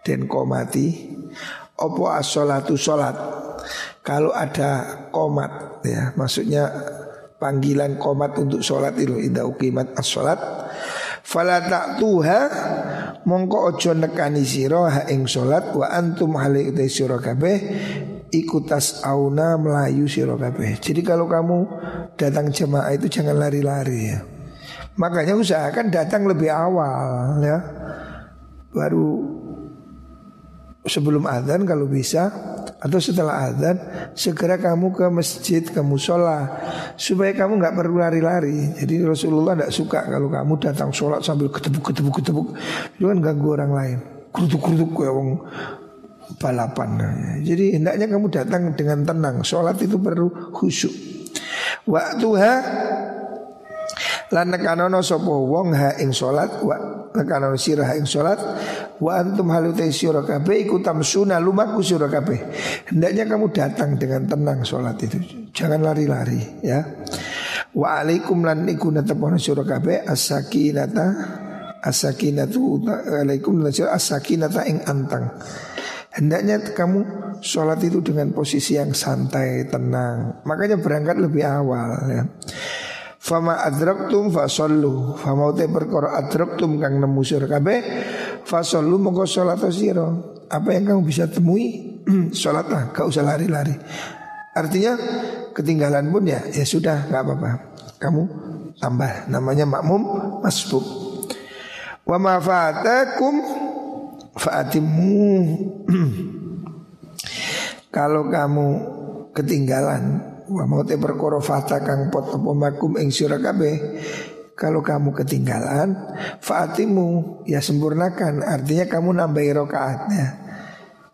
den komati opo asolatu solat. Kalau ada komat ya, maksudnya panggilan komat untuk solat itu ida ukimat as-solat. Fala tuha mongko ojo nekani sira ha ing solat wa antum hale utai sira kabeh ikutas auna melayu sirokabe. Jadi kalau kamu datang jemaah itu jangan lari-lari ya. Makanya usahakan datang lebih awal ya. Baru sebelum adzan kalau bisa atau setelah adzan segera kamu ke masjid ke musola supaya kamu nggak perlu lari-lari. Jadi Rasulullah tidak suka kalau kamu datang sholat sambil ketepuk ketepuk ketepuk itu kan ganggu orang lain. Kerutuk kerutuk ya wong balapan. Jadi hendaknya kamu datang dengan tenang. Sholat itu perlu khusyuk. Waktu ha lan nekanono sapa wong ha ing salat wa nekanono sirah ing salat wa antum halute sira kabeh iku tamsuna lumaku sira kabeh hendaknya kamu datang dengan tenang salat itu jangan lari-lari ya wa alaikum lan iku natepono sira kabeh as-sakinata as-sakinatu alaikum lan as-sakinata ing antang Hendaknya kamu sholat itu dengan posisi yang santai, tenang. Makanya berangkat lebih awal ya. Fama adraktum fasollu Fama utai perkara adraktum kang nemu sira kabeh fasollu mongko sholat sira. Apa yang kamu bisa temui sholatlah, gak usah lari-lari. Artinya ketinggalan pun ya ya sudah nggak apa-apa. Kamu tambah namanya makmum masbuk. Wa ma fatakum Fa'atimu Kalau kamu ketinggalan Wa mau te perkara fata kang pot makum ing sira kalau kamu ketinggalan Fa'atimu Ya sempurnakan Artinya kamu nambahi rokaatnya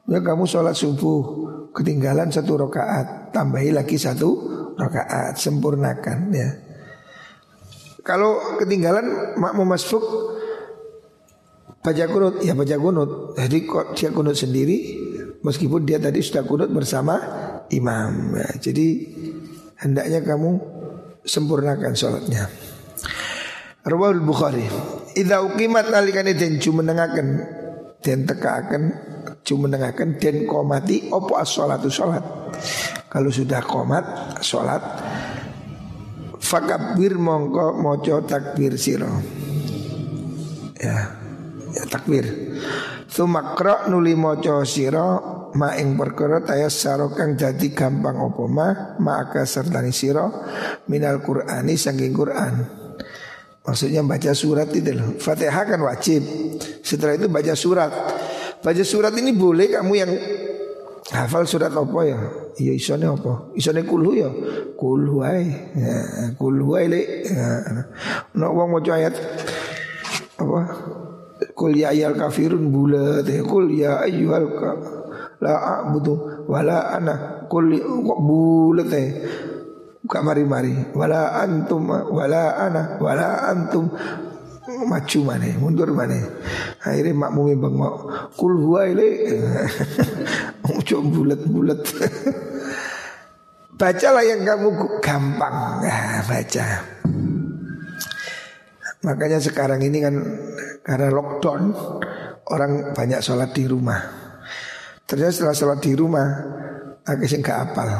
Ya kamu sholat subuh Ketinggalan satu rokaat Tambahi lagi satu rokaat Sempurnakan ya. Kalau ketinggalan Makmum masbuk baca kunut ya baca kunut jadi kok dia kunut sendiri meskipun dia tadi sudah kunut bersama imam. Ya, jadi hendaknya kamu sempurnakan sholatnya. Rawal Bukhari. Idza uqimat nalikane den jumenengaken den tekaken jumenengaken den komati opo as-sholatu sholat? Kalau sudah komat sholat fakabir mongko moco takbir siro ya ya, takbir. Sumakro nuli moco siro ma ing perkara tayassaro kang dadi gampang apa ma maka sertani siro minal Qur'ani saking Qur'an. Maksudnya baca surat itu loh. Fatihah kan wajib. Setelah itu baca surat. Baca surat ini boleh kamu yang hafal surat apa ya? Iya isone apa? Isone kulhu ya. Kulhu ay. Ya, kulhu ay le. Ya. Nak wong maca ayat apa? Kul ya ayyul kafirun bulat. Kul ya ayyuhal la a'budu wala ana. Kul kok bulat Buka mari-mari Wala antum Wala ana Wala antum. Maju mana? Mundur mana? Akhirnya makmumi bengok. Kul huwa ini Ucuk bulat-bulat. Bacalah yang kamu gampang. Nah, Baca Makanya sekarang ini kan Karena lockdown Orang banyak sholat di rumah Ternyata setelah sholat di rumah Akhirnya gak apal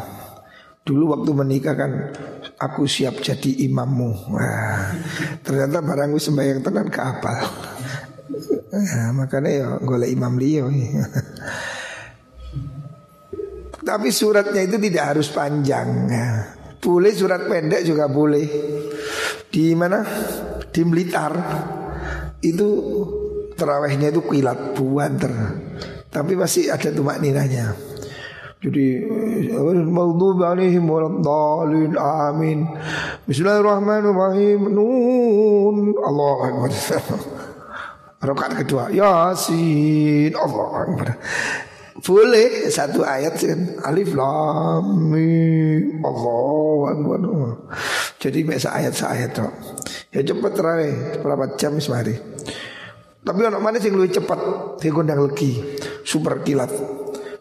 Dulu waktu menikah kan aku siap jadi imammu. Wah, ternyata barangku sembahyang tenan kapal. Nah, makanya ya golek imam liyo. Tapi suratnya itu tidak harus panjang. Ya. Boleh surat pendek juga boleh. Di mana? Di Blitar itu terawihnya itu kilat buanter. Tapi masih ada tumak ninanya. Jadi maghdubi alaihim waladdallin amin. Bismillahirrahmanirrahim. Nun. Allah Akbar. Rakaat kedua Yasin. Allah Akbar. Boleh satu ayat kan Alif Lam Mim Allah Akbar. Jadi biasa ayat ayat tuh. Ya cepat terai berapa jam semari. Tapi anak mana sih lebih cepat? Dia gondang lagi Super kilat.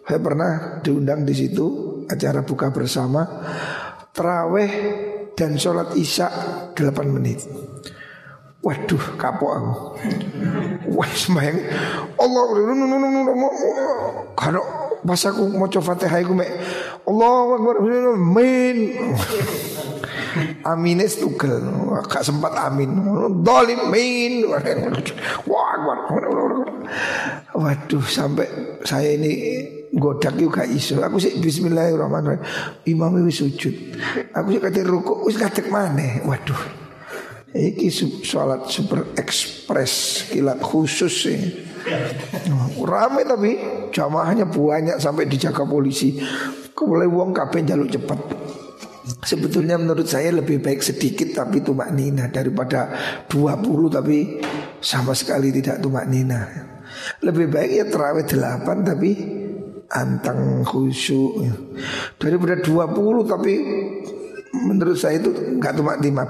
Saya pernah diundang di situ acara buka bersama Teraweh dan sholat isya 8 menit. Waduh kapok aku. Wah sembayang Allah Kalau pas aku mau coba fatihah aku mek Allah Amin Amines tugel Gak sempat amin Dolim Wah Waduh sampai saya ini godak juga iso. Aku sih bismillahirrahmanirrahim. Imam wis sujud. Aku sih kate rukuk wis kadek maneh. Waduh. Iki sholat super ekspres kilat khusus sih. Rame tapi jamaahnya banyak sampai dijaga polisi. Kemudian uang kabeh jaluk cepat. Sebetulnya menurut saya lebih baik sedikit tapi tumak nina daripada 20 tapi sama sekali tidak tumak nina. Lebih baik ya terawih 8 tapi antang khusyuk. Daripada 20 tapi menurut saya itu nggak cuma 15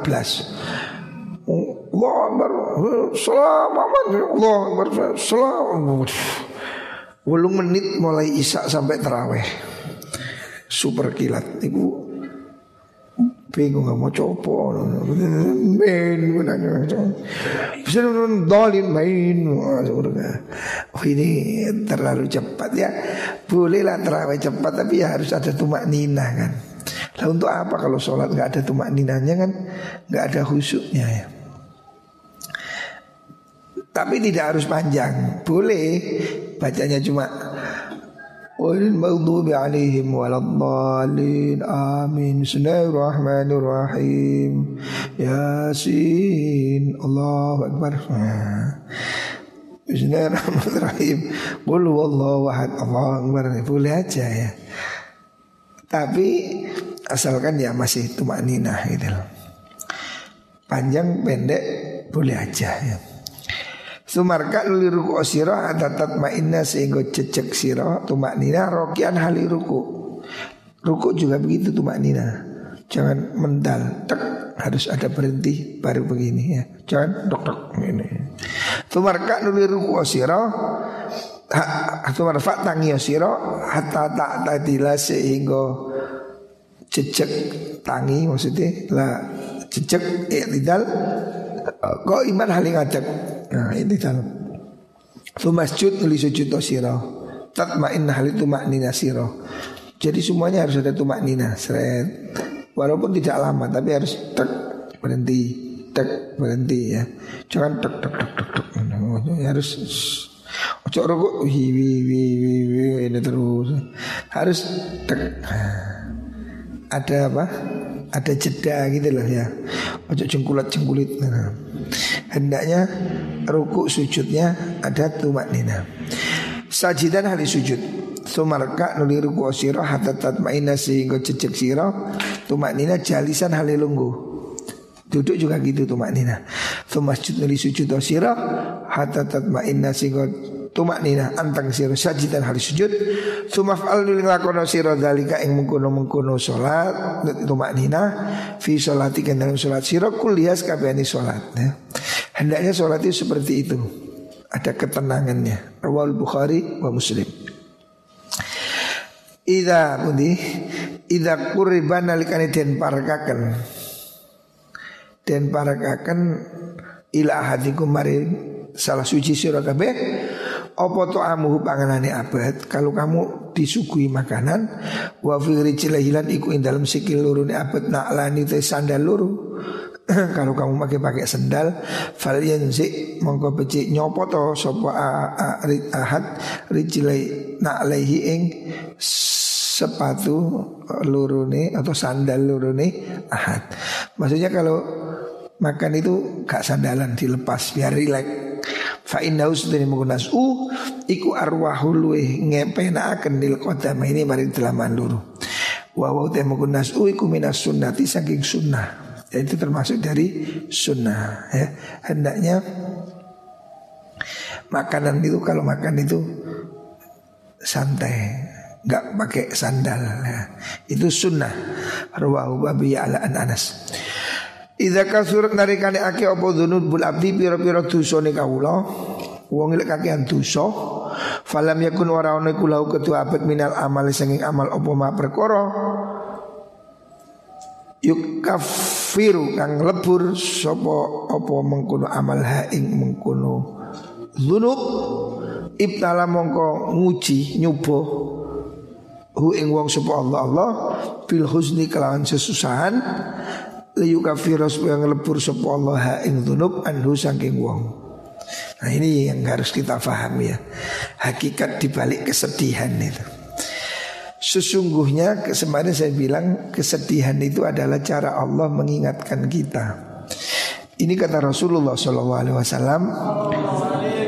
Allah Akbar. Allah Akbar. Wulung menit mulai isak sampai terawih. Super kilat. Ibu bingung gak mau copo main bisa dolin main oh ini terlalu cepat ya. Bolehlah terawih cepat tapi ya harus ada tumak nina kan. Lah untuk apa kalau sholat nggak ada tumak ninanya kan? Nggak ada khusyuknya ya. Tapi tidak harus panjang. Boleh bacanya cuma Walil maghdubi alaihim waladhdallin. Amin. Bismillahirrahmanirrahim. Yasin. Allahu akbar. Bismillahirrahmanirrahim. Qul wallahu ahad. Allahu akbar. Boleh aja ya. Tapi asalkan ya masih tumak ninah gitu. Panjang pendek boleh aja ya. Sumarka li ruku sira atatat ma'inna sehingga cecek sira tumak nina rokian hali ruku. Ruku juga begitu tumak nina. Jangan mendal, tek harus ada berhenti baru begini ya. Jangan dok dok ini. Sumarka li ruku sira manfaat tangi sira hatta tak tadila sehingga cecek tangi maksudnya lah cecek i'tidal kok iman haling ngadeg Nah ini dalam Fumasjud nuli sujud siro Tatmain hal itu siro Jadi semuanya harus ada tumak nina Seret. Walaupun tidak lama tapi harus tek berhenti Tek berhenti ya. Jangan tek tek tek tek tek Harus Ojo rokok wi wi wi wi wi ini terus. Harus tek ada apa? Ada jeda gitu loh ya. Ojo jengkulat-jengkulit nah. Hendaknya ruku sujudnya ada tumak nina. Sajidan hari sujud. Sumarka nuli ruku siro hatta tatmaina sehingga cecek siro Tumak nina jalisan hali lunggu. Duduk juga gitu tumak nina. Sumasjud nuli sujud siro Hatta tatmaina sehingga tumak nina antang siro sajidan hari sujud. Sumaf'al nuli nglakono siro dalika ing mengkono mengkono salat tumak nina. Fi salati dalam salat siro kulias kabehane salat ya. Hendaknya salat itu seperti itu. Ada ketenangannya. Rawal bukhari wa muslim. Ida pundi Ida kuriban nalikani den parakaken Den parakaken ila ahadikum mari salah suci kabeh. Apa to amuhu panganane abad? Kalau kamu disuguhi makanan wa fi rijlihilan iku ing dalam sikil loro ne abad naklani te sandal loro kalau kamu pakai pakai sandal fal yanzi mongko becik nyopo to sapa ahad rijlai naklaihi ing sepatu lurune atau sandal lurune ahad maksudnya kalau makan itu gak sandalan dilepas biar rileks Fa innahu sedene menggunas u iku arwahul luwe ngepenakaken lil qadama ini mari delaman luru. Wa wa te menggunas u iku minas sunnati saking sunnah. Ya, itu termasuk dari sunnah ya. Hendaknya makanan itu kalau makan itu santai nggak pakai sandal ya. itu sunnah rawahu babi ala an anas Idza kasurat narikane ake apa dzunubul abdi pira-pira dosane kawula wong lek kakean dosa falam yakun iku lahu ketua abad minal amal sanging amal apa ma perkara yuk kafiru kang lebur sapa apa mengkono amal ha ing mengkono dzunub ibtala mongko nguji nyoba hu ing wong sapa Allah Allah bil husni kelawan sesusahan. Liyu kafiro supaya ngelebur sapa Allah ha ing dzunub anhu saking wong. Nah ini yang harus kita pahami ya. Hakikat dibalik kesedihan itu Sesungguhnya kemarin saya bilang kesedihan itu adalah cara Allah mengingatkan kita. Ini kata Rasulullah SAW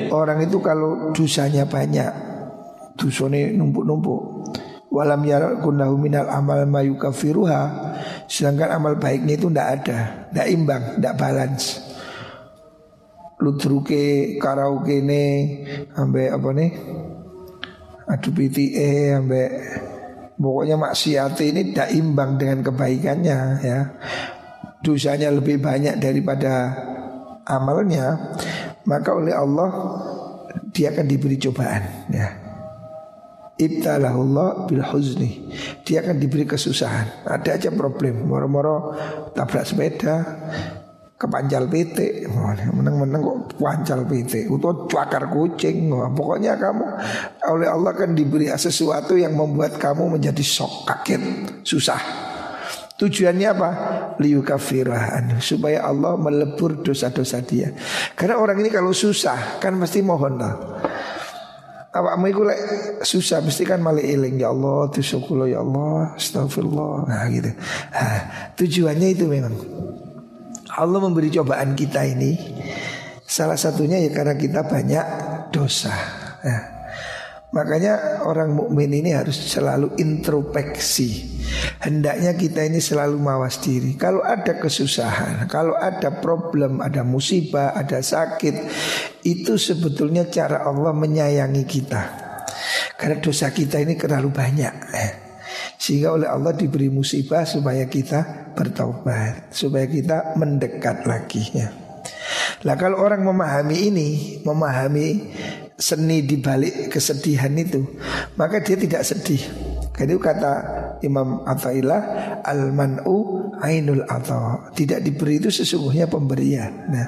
Orang itu kalau dosanya banyak Dosanya numpuk-numpuk. Walam yarakunahu minal amal mayu kafiruha Sedangkan amal baiknya itu tidak ada Tidak imbang, tidak balance. Ludruke, karaoke ini Sampai apa nih? Adu PTA Sampai Pokoknya maksiat ini tidak imbang dengan kebaikannya ya. Dosanya lebih banyak daripada amalnya Maka oleh Allah Dia akan diberi cobaan ya. Ibtalahullah bil huzni Dia akan diberi kesusahan. Ada aja problem. Moro-moro tabrak sepeda Kepancal PT Menang-menang kok pancal PT Atau cakar kucing. Pokoknya kamu Oleh Allah akan diberi sesuatu yang membuat kamu menjadi sok kaget Susah. Tujuannya apa? Liyukafirahan Supaya Allah melebur dosa-dosa dia. Karena orang ini kalau susah Kan mesti mohon lah. Awakmu iku lek susah mesti kan malah eling ya Allah tusyukur ya Allah astagfirullah nah gitu. Nah, tujuannya itu memang Allah memberi cobaan kita ini salah satunya ya karena kita banyak dosa ya. Makanya orang mukmin ini harus selalu introspeksi. Hendaknya kita ini selalu mawas diri. Kalau ada kesusahan, kalau ada problem, ada musibah, ada sakit, itu sebetulnya cara Allah menyayangi kita. Karena dosa kita ini terlalu banyak. Eh. Sehingga oleh Allah diberi musibah supaya kita bertaubat, supaya kita mendekat lagi ya. Lah kalau orang memahami ini, memahami seni di balik kesedihan itu, maka dia tidak sedih. Jadi kata Imam Athaillah al-man'u ainul atha. Tidak diberi itu sesungguhnya pemberian. Nah,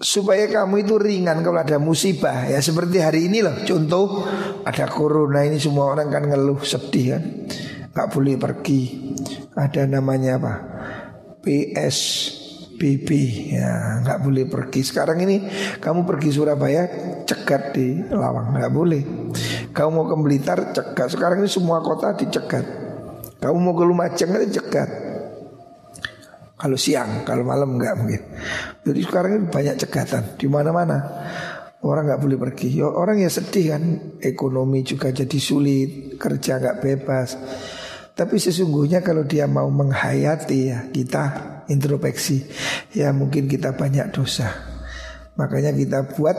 supaya kamu itu ringan kalau ada musibah ya. Seperti hari ini loh contoh ada corona ini semua orang kan ngeluh sedih kan. Nggak boleh pergi. Ada namanya apa? PS Bibi ya nggak boleh pergi. Sekarang ini kamu pergi Surabaya cegat di Lawang nggak boleh. Kamu mau ke Blitar cegat. Sekarang ini semua kota dicegat. Kamu mau ke Lumajang cegat Kalau siang, kalau malam enggak mungkin. Jadi sekarang ini banyak cegatan di mana-mana. Orang nggak boleh pergi. Ya, orang ya sedih kan, ekonomi juga jadi sulit, kerja nggak bebas. Tapi sesungguhnya kalau dia mau menghayati ya kita introspeksi, ya mungkin kita banyak dosa. Makanya kita buat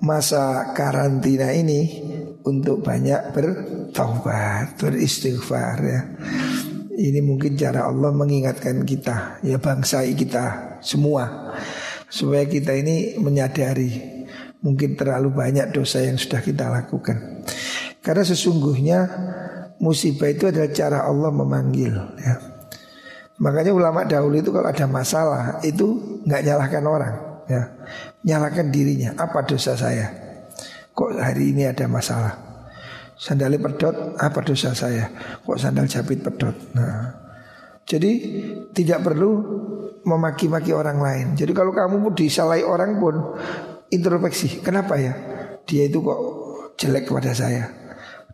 masa karantina ini untuk banyak bertaubat, beristighfar ya. Ini mungkin cara Allah mengingatkan kita, ya bangsa kita semua supaya kita ini menyadari mungkin terlalu banyak dosa yang sudah kita lakukan. Karena sesungguhnya musibah itu adalah cara Allah memanggil ya. Makanya ulama dahulu itu kalau ada masalah itu nggak nyalahkan orang ya. Nyalahkan dirinya, apa dosa saya? Kok hari ini ada masalah? Sandalnya pedot, apa dosa saya? Kok sandal jepit pedot? Nah, jadi tidak perlu memaki-maki orang lain. Jadi kalau kamu disalahi orang pun introspeksi. Kenapa ya? Dia itu kok jelek kepada saya.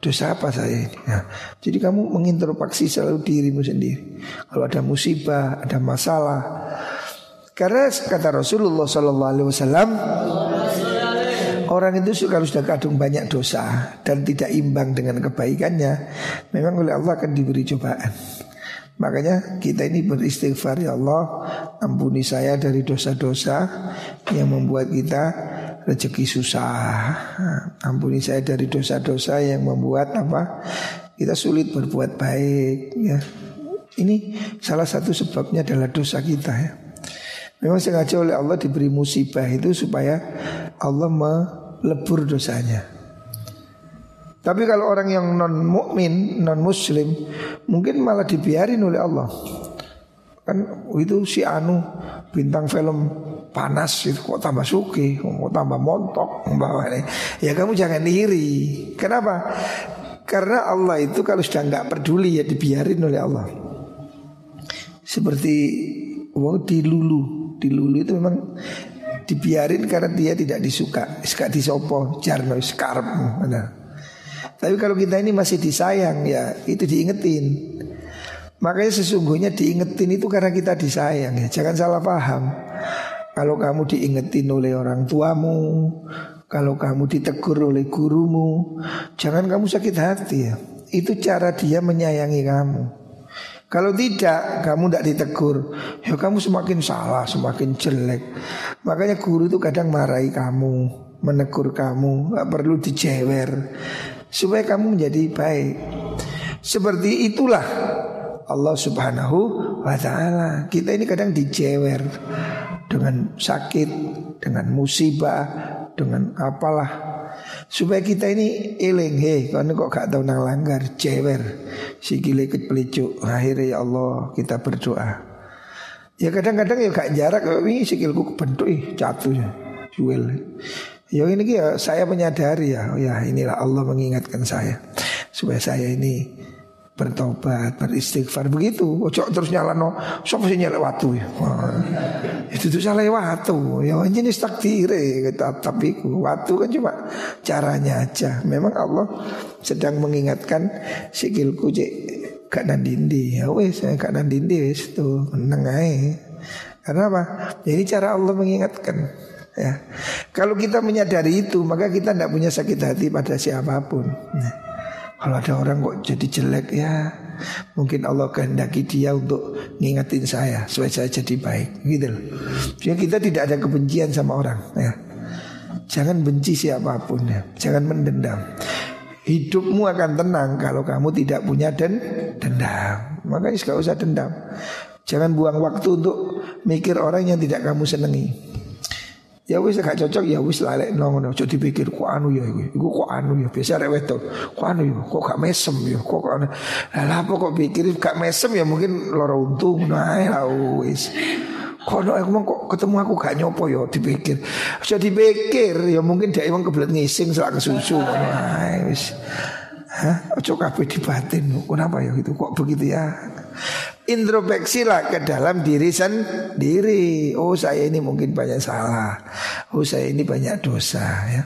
Dosa apa saya ini? Nah, jadi kamu mengintrospeksi selalu dirimu sendiri. Kalau ada musibah, ada masalah. Karena kata Rasulullah Sallallahu Alaihi Wasallam, Orang itu kalau sudah kadung banyak dosa dan tidak imbang dengan kebaikannya, memang oleh Allah akan diberi cobaan. Makanya kita ini beristighfar ya Allah Ampuni saya dari dosa-dosa Yang membuat kita rezeki susah. Ampuni saya dari dosa-dosa yang membuat apa? Kita sulit berbuat baik. Ya. Ini salah satu sebabnya adalah dosa kita ya Memang sengaja oleh Allah diberi musibah itu supaya Allah lebur dosanya. Tapi kalau orang yang non mukmin, non muslim, mungkin malah dibiarin oleh Allah. Kan itu si Anu bintang film panas itu kok tambah suki, kok tambah montok ini. Ya kamu jangan iri. Kenapa? Karena Allah itu kalau sudah nggak peduli ya dibiarin oleh Allah. Seperti wow dilulu, dilulu itu memang dibiarin karena dia tidak disuka. Suka disopo jarno skarp Tapi kalau kita ini masih disayang ya itu diingetin. Makanya sesungguhnya diingetin itu karena kita disayang ya. Jangan salah paham. Kalau kamu diingetin oleh orang tuamu Kalau kamu ditegur oleh gurumu Jangan kamu sakit hati ya. Itu cara dia menyayangi kamu kalau tidak, kamu tidak ditegur, ya kamu semakin salah, semakin jelek. Makanya guru itu kadang marahi kamu, menegur kamu, gak perlu dijewer, supaya kamu menjadi baik. Seperti itulah Allah Subhanahu wa Ta'ala. Kita ini kadang dijewer dengan sakit, dengan musibah, dengan apalah Supaya kita ini eling Hei karena kok gak tahu nang langgar Cewer Sikile pelicuk Akhirnya ya Allah kita berdoa. Ya kadang-kadang ya gak jarak Ini sikilku kebentuk ih jatuh ya Jual. Ya ini ya saya menyadari ya Ya inilah Allah mengingatkan saya. Supaya saya ini bertobat, beristighfar begitu. Ojo terus nyalano, sapa sing nyelek watu ya. Itu tuh salah watu. Ya jenis takdir tapi watu kan cuma caranya aja. Memang Allah sedang mengingatkan sikilku cek gak nandindi. Ya wes saya gak nandindi wes tuh meneng ae. Karena apa? Jadi cara Allah mengingatkan ya. Kalau kita menyadari itu maka kita tidak punya sakit hati pada siapa pun. Nah. Kalau ada orang kok jadi jelek ya Mungkin Allah kehendaki dia untuk ngingetin saya Supaya saya jadi baik gitu loh. Jadi kita tidak ada kebencian sama orang ya. Jangan benci siapa pun ya. Jangan mendendam. Hidupmu akan tenang kalau kamu tidak punya den dendam. Makanya gak usah dendam. Jangan buang waktu untuk mikir orang yang tidak kamu senangi Ya wis gak cocok ya wis lalek ngono. Aja dipikir kok anu ya iki. Iku kok anu ya biasa rek wedok. Kok anu ya kok gak mesem ya. Kok kok anu. Lah apa kok pikir gak mesem ya mungkin loro untung. Nah ya wis. Kono aku kok ketemu aku gak nyopo ya dipikir. Aja dipikir ya mungkin dia emang kebelet ngising selak kesusu. Nah wis. Hah? Ojo kabeh dibatin. Kenapa ya gitu? Kok begitu ya? Introspeksilah ke dalam diri sendiri. Oh, saya ini mungkin banyak salah. Oh, saya ini banyak dosa ya.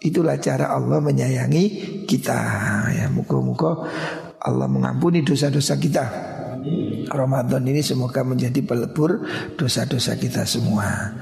Itulah cara Allah menyayangi kita ya. Muka-muka Allah mengampuni dosa-dosa kita. Ramadan ini semoga menjadi pelebur dosa-dosa kita semua.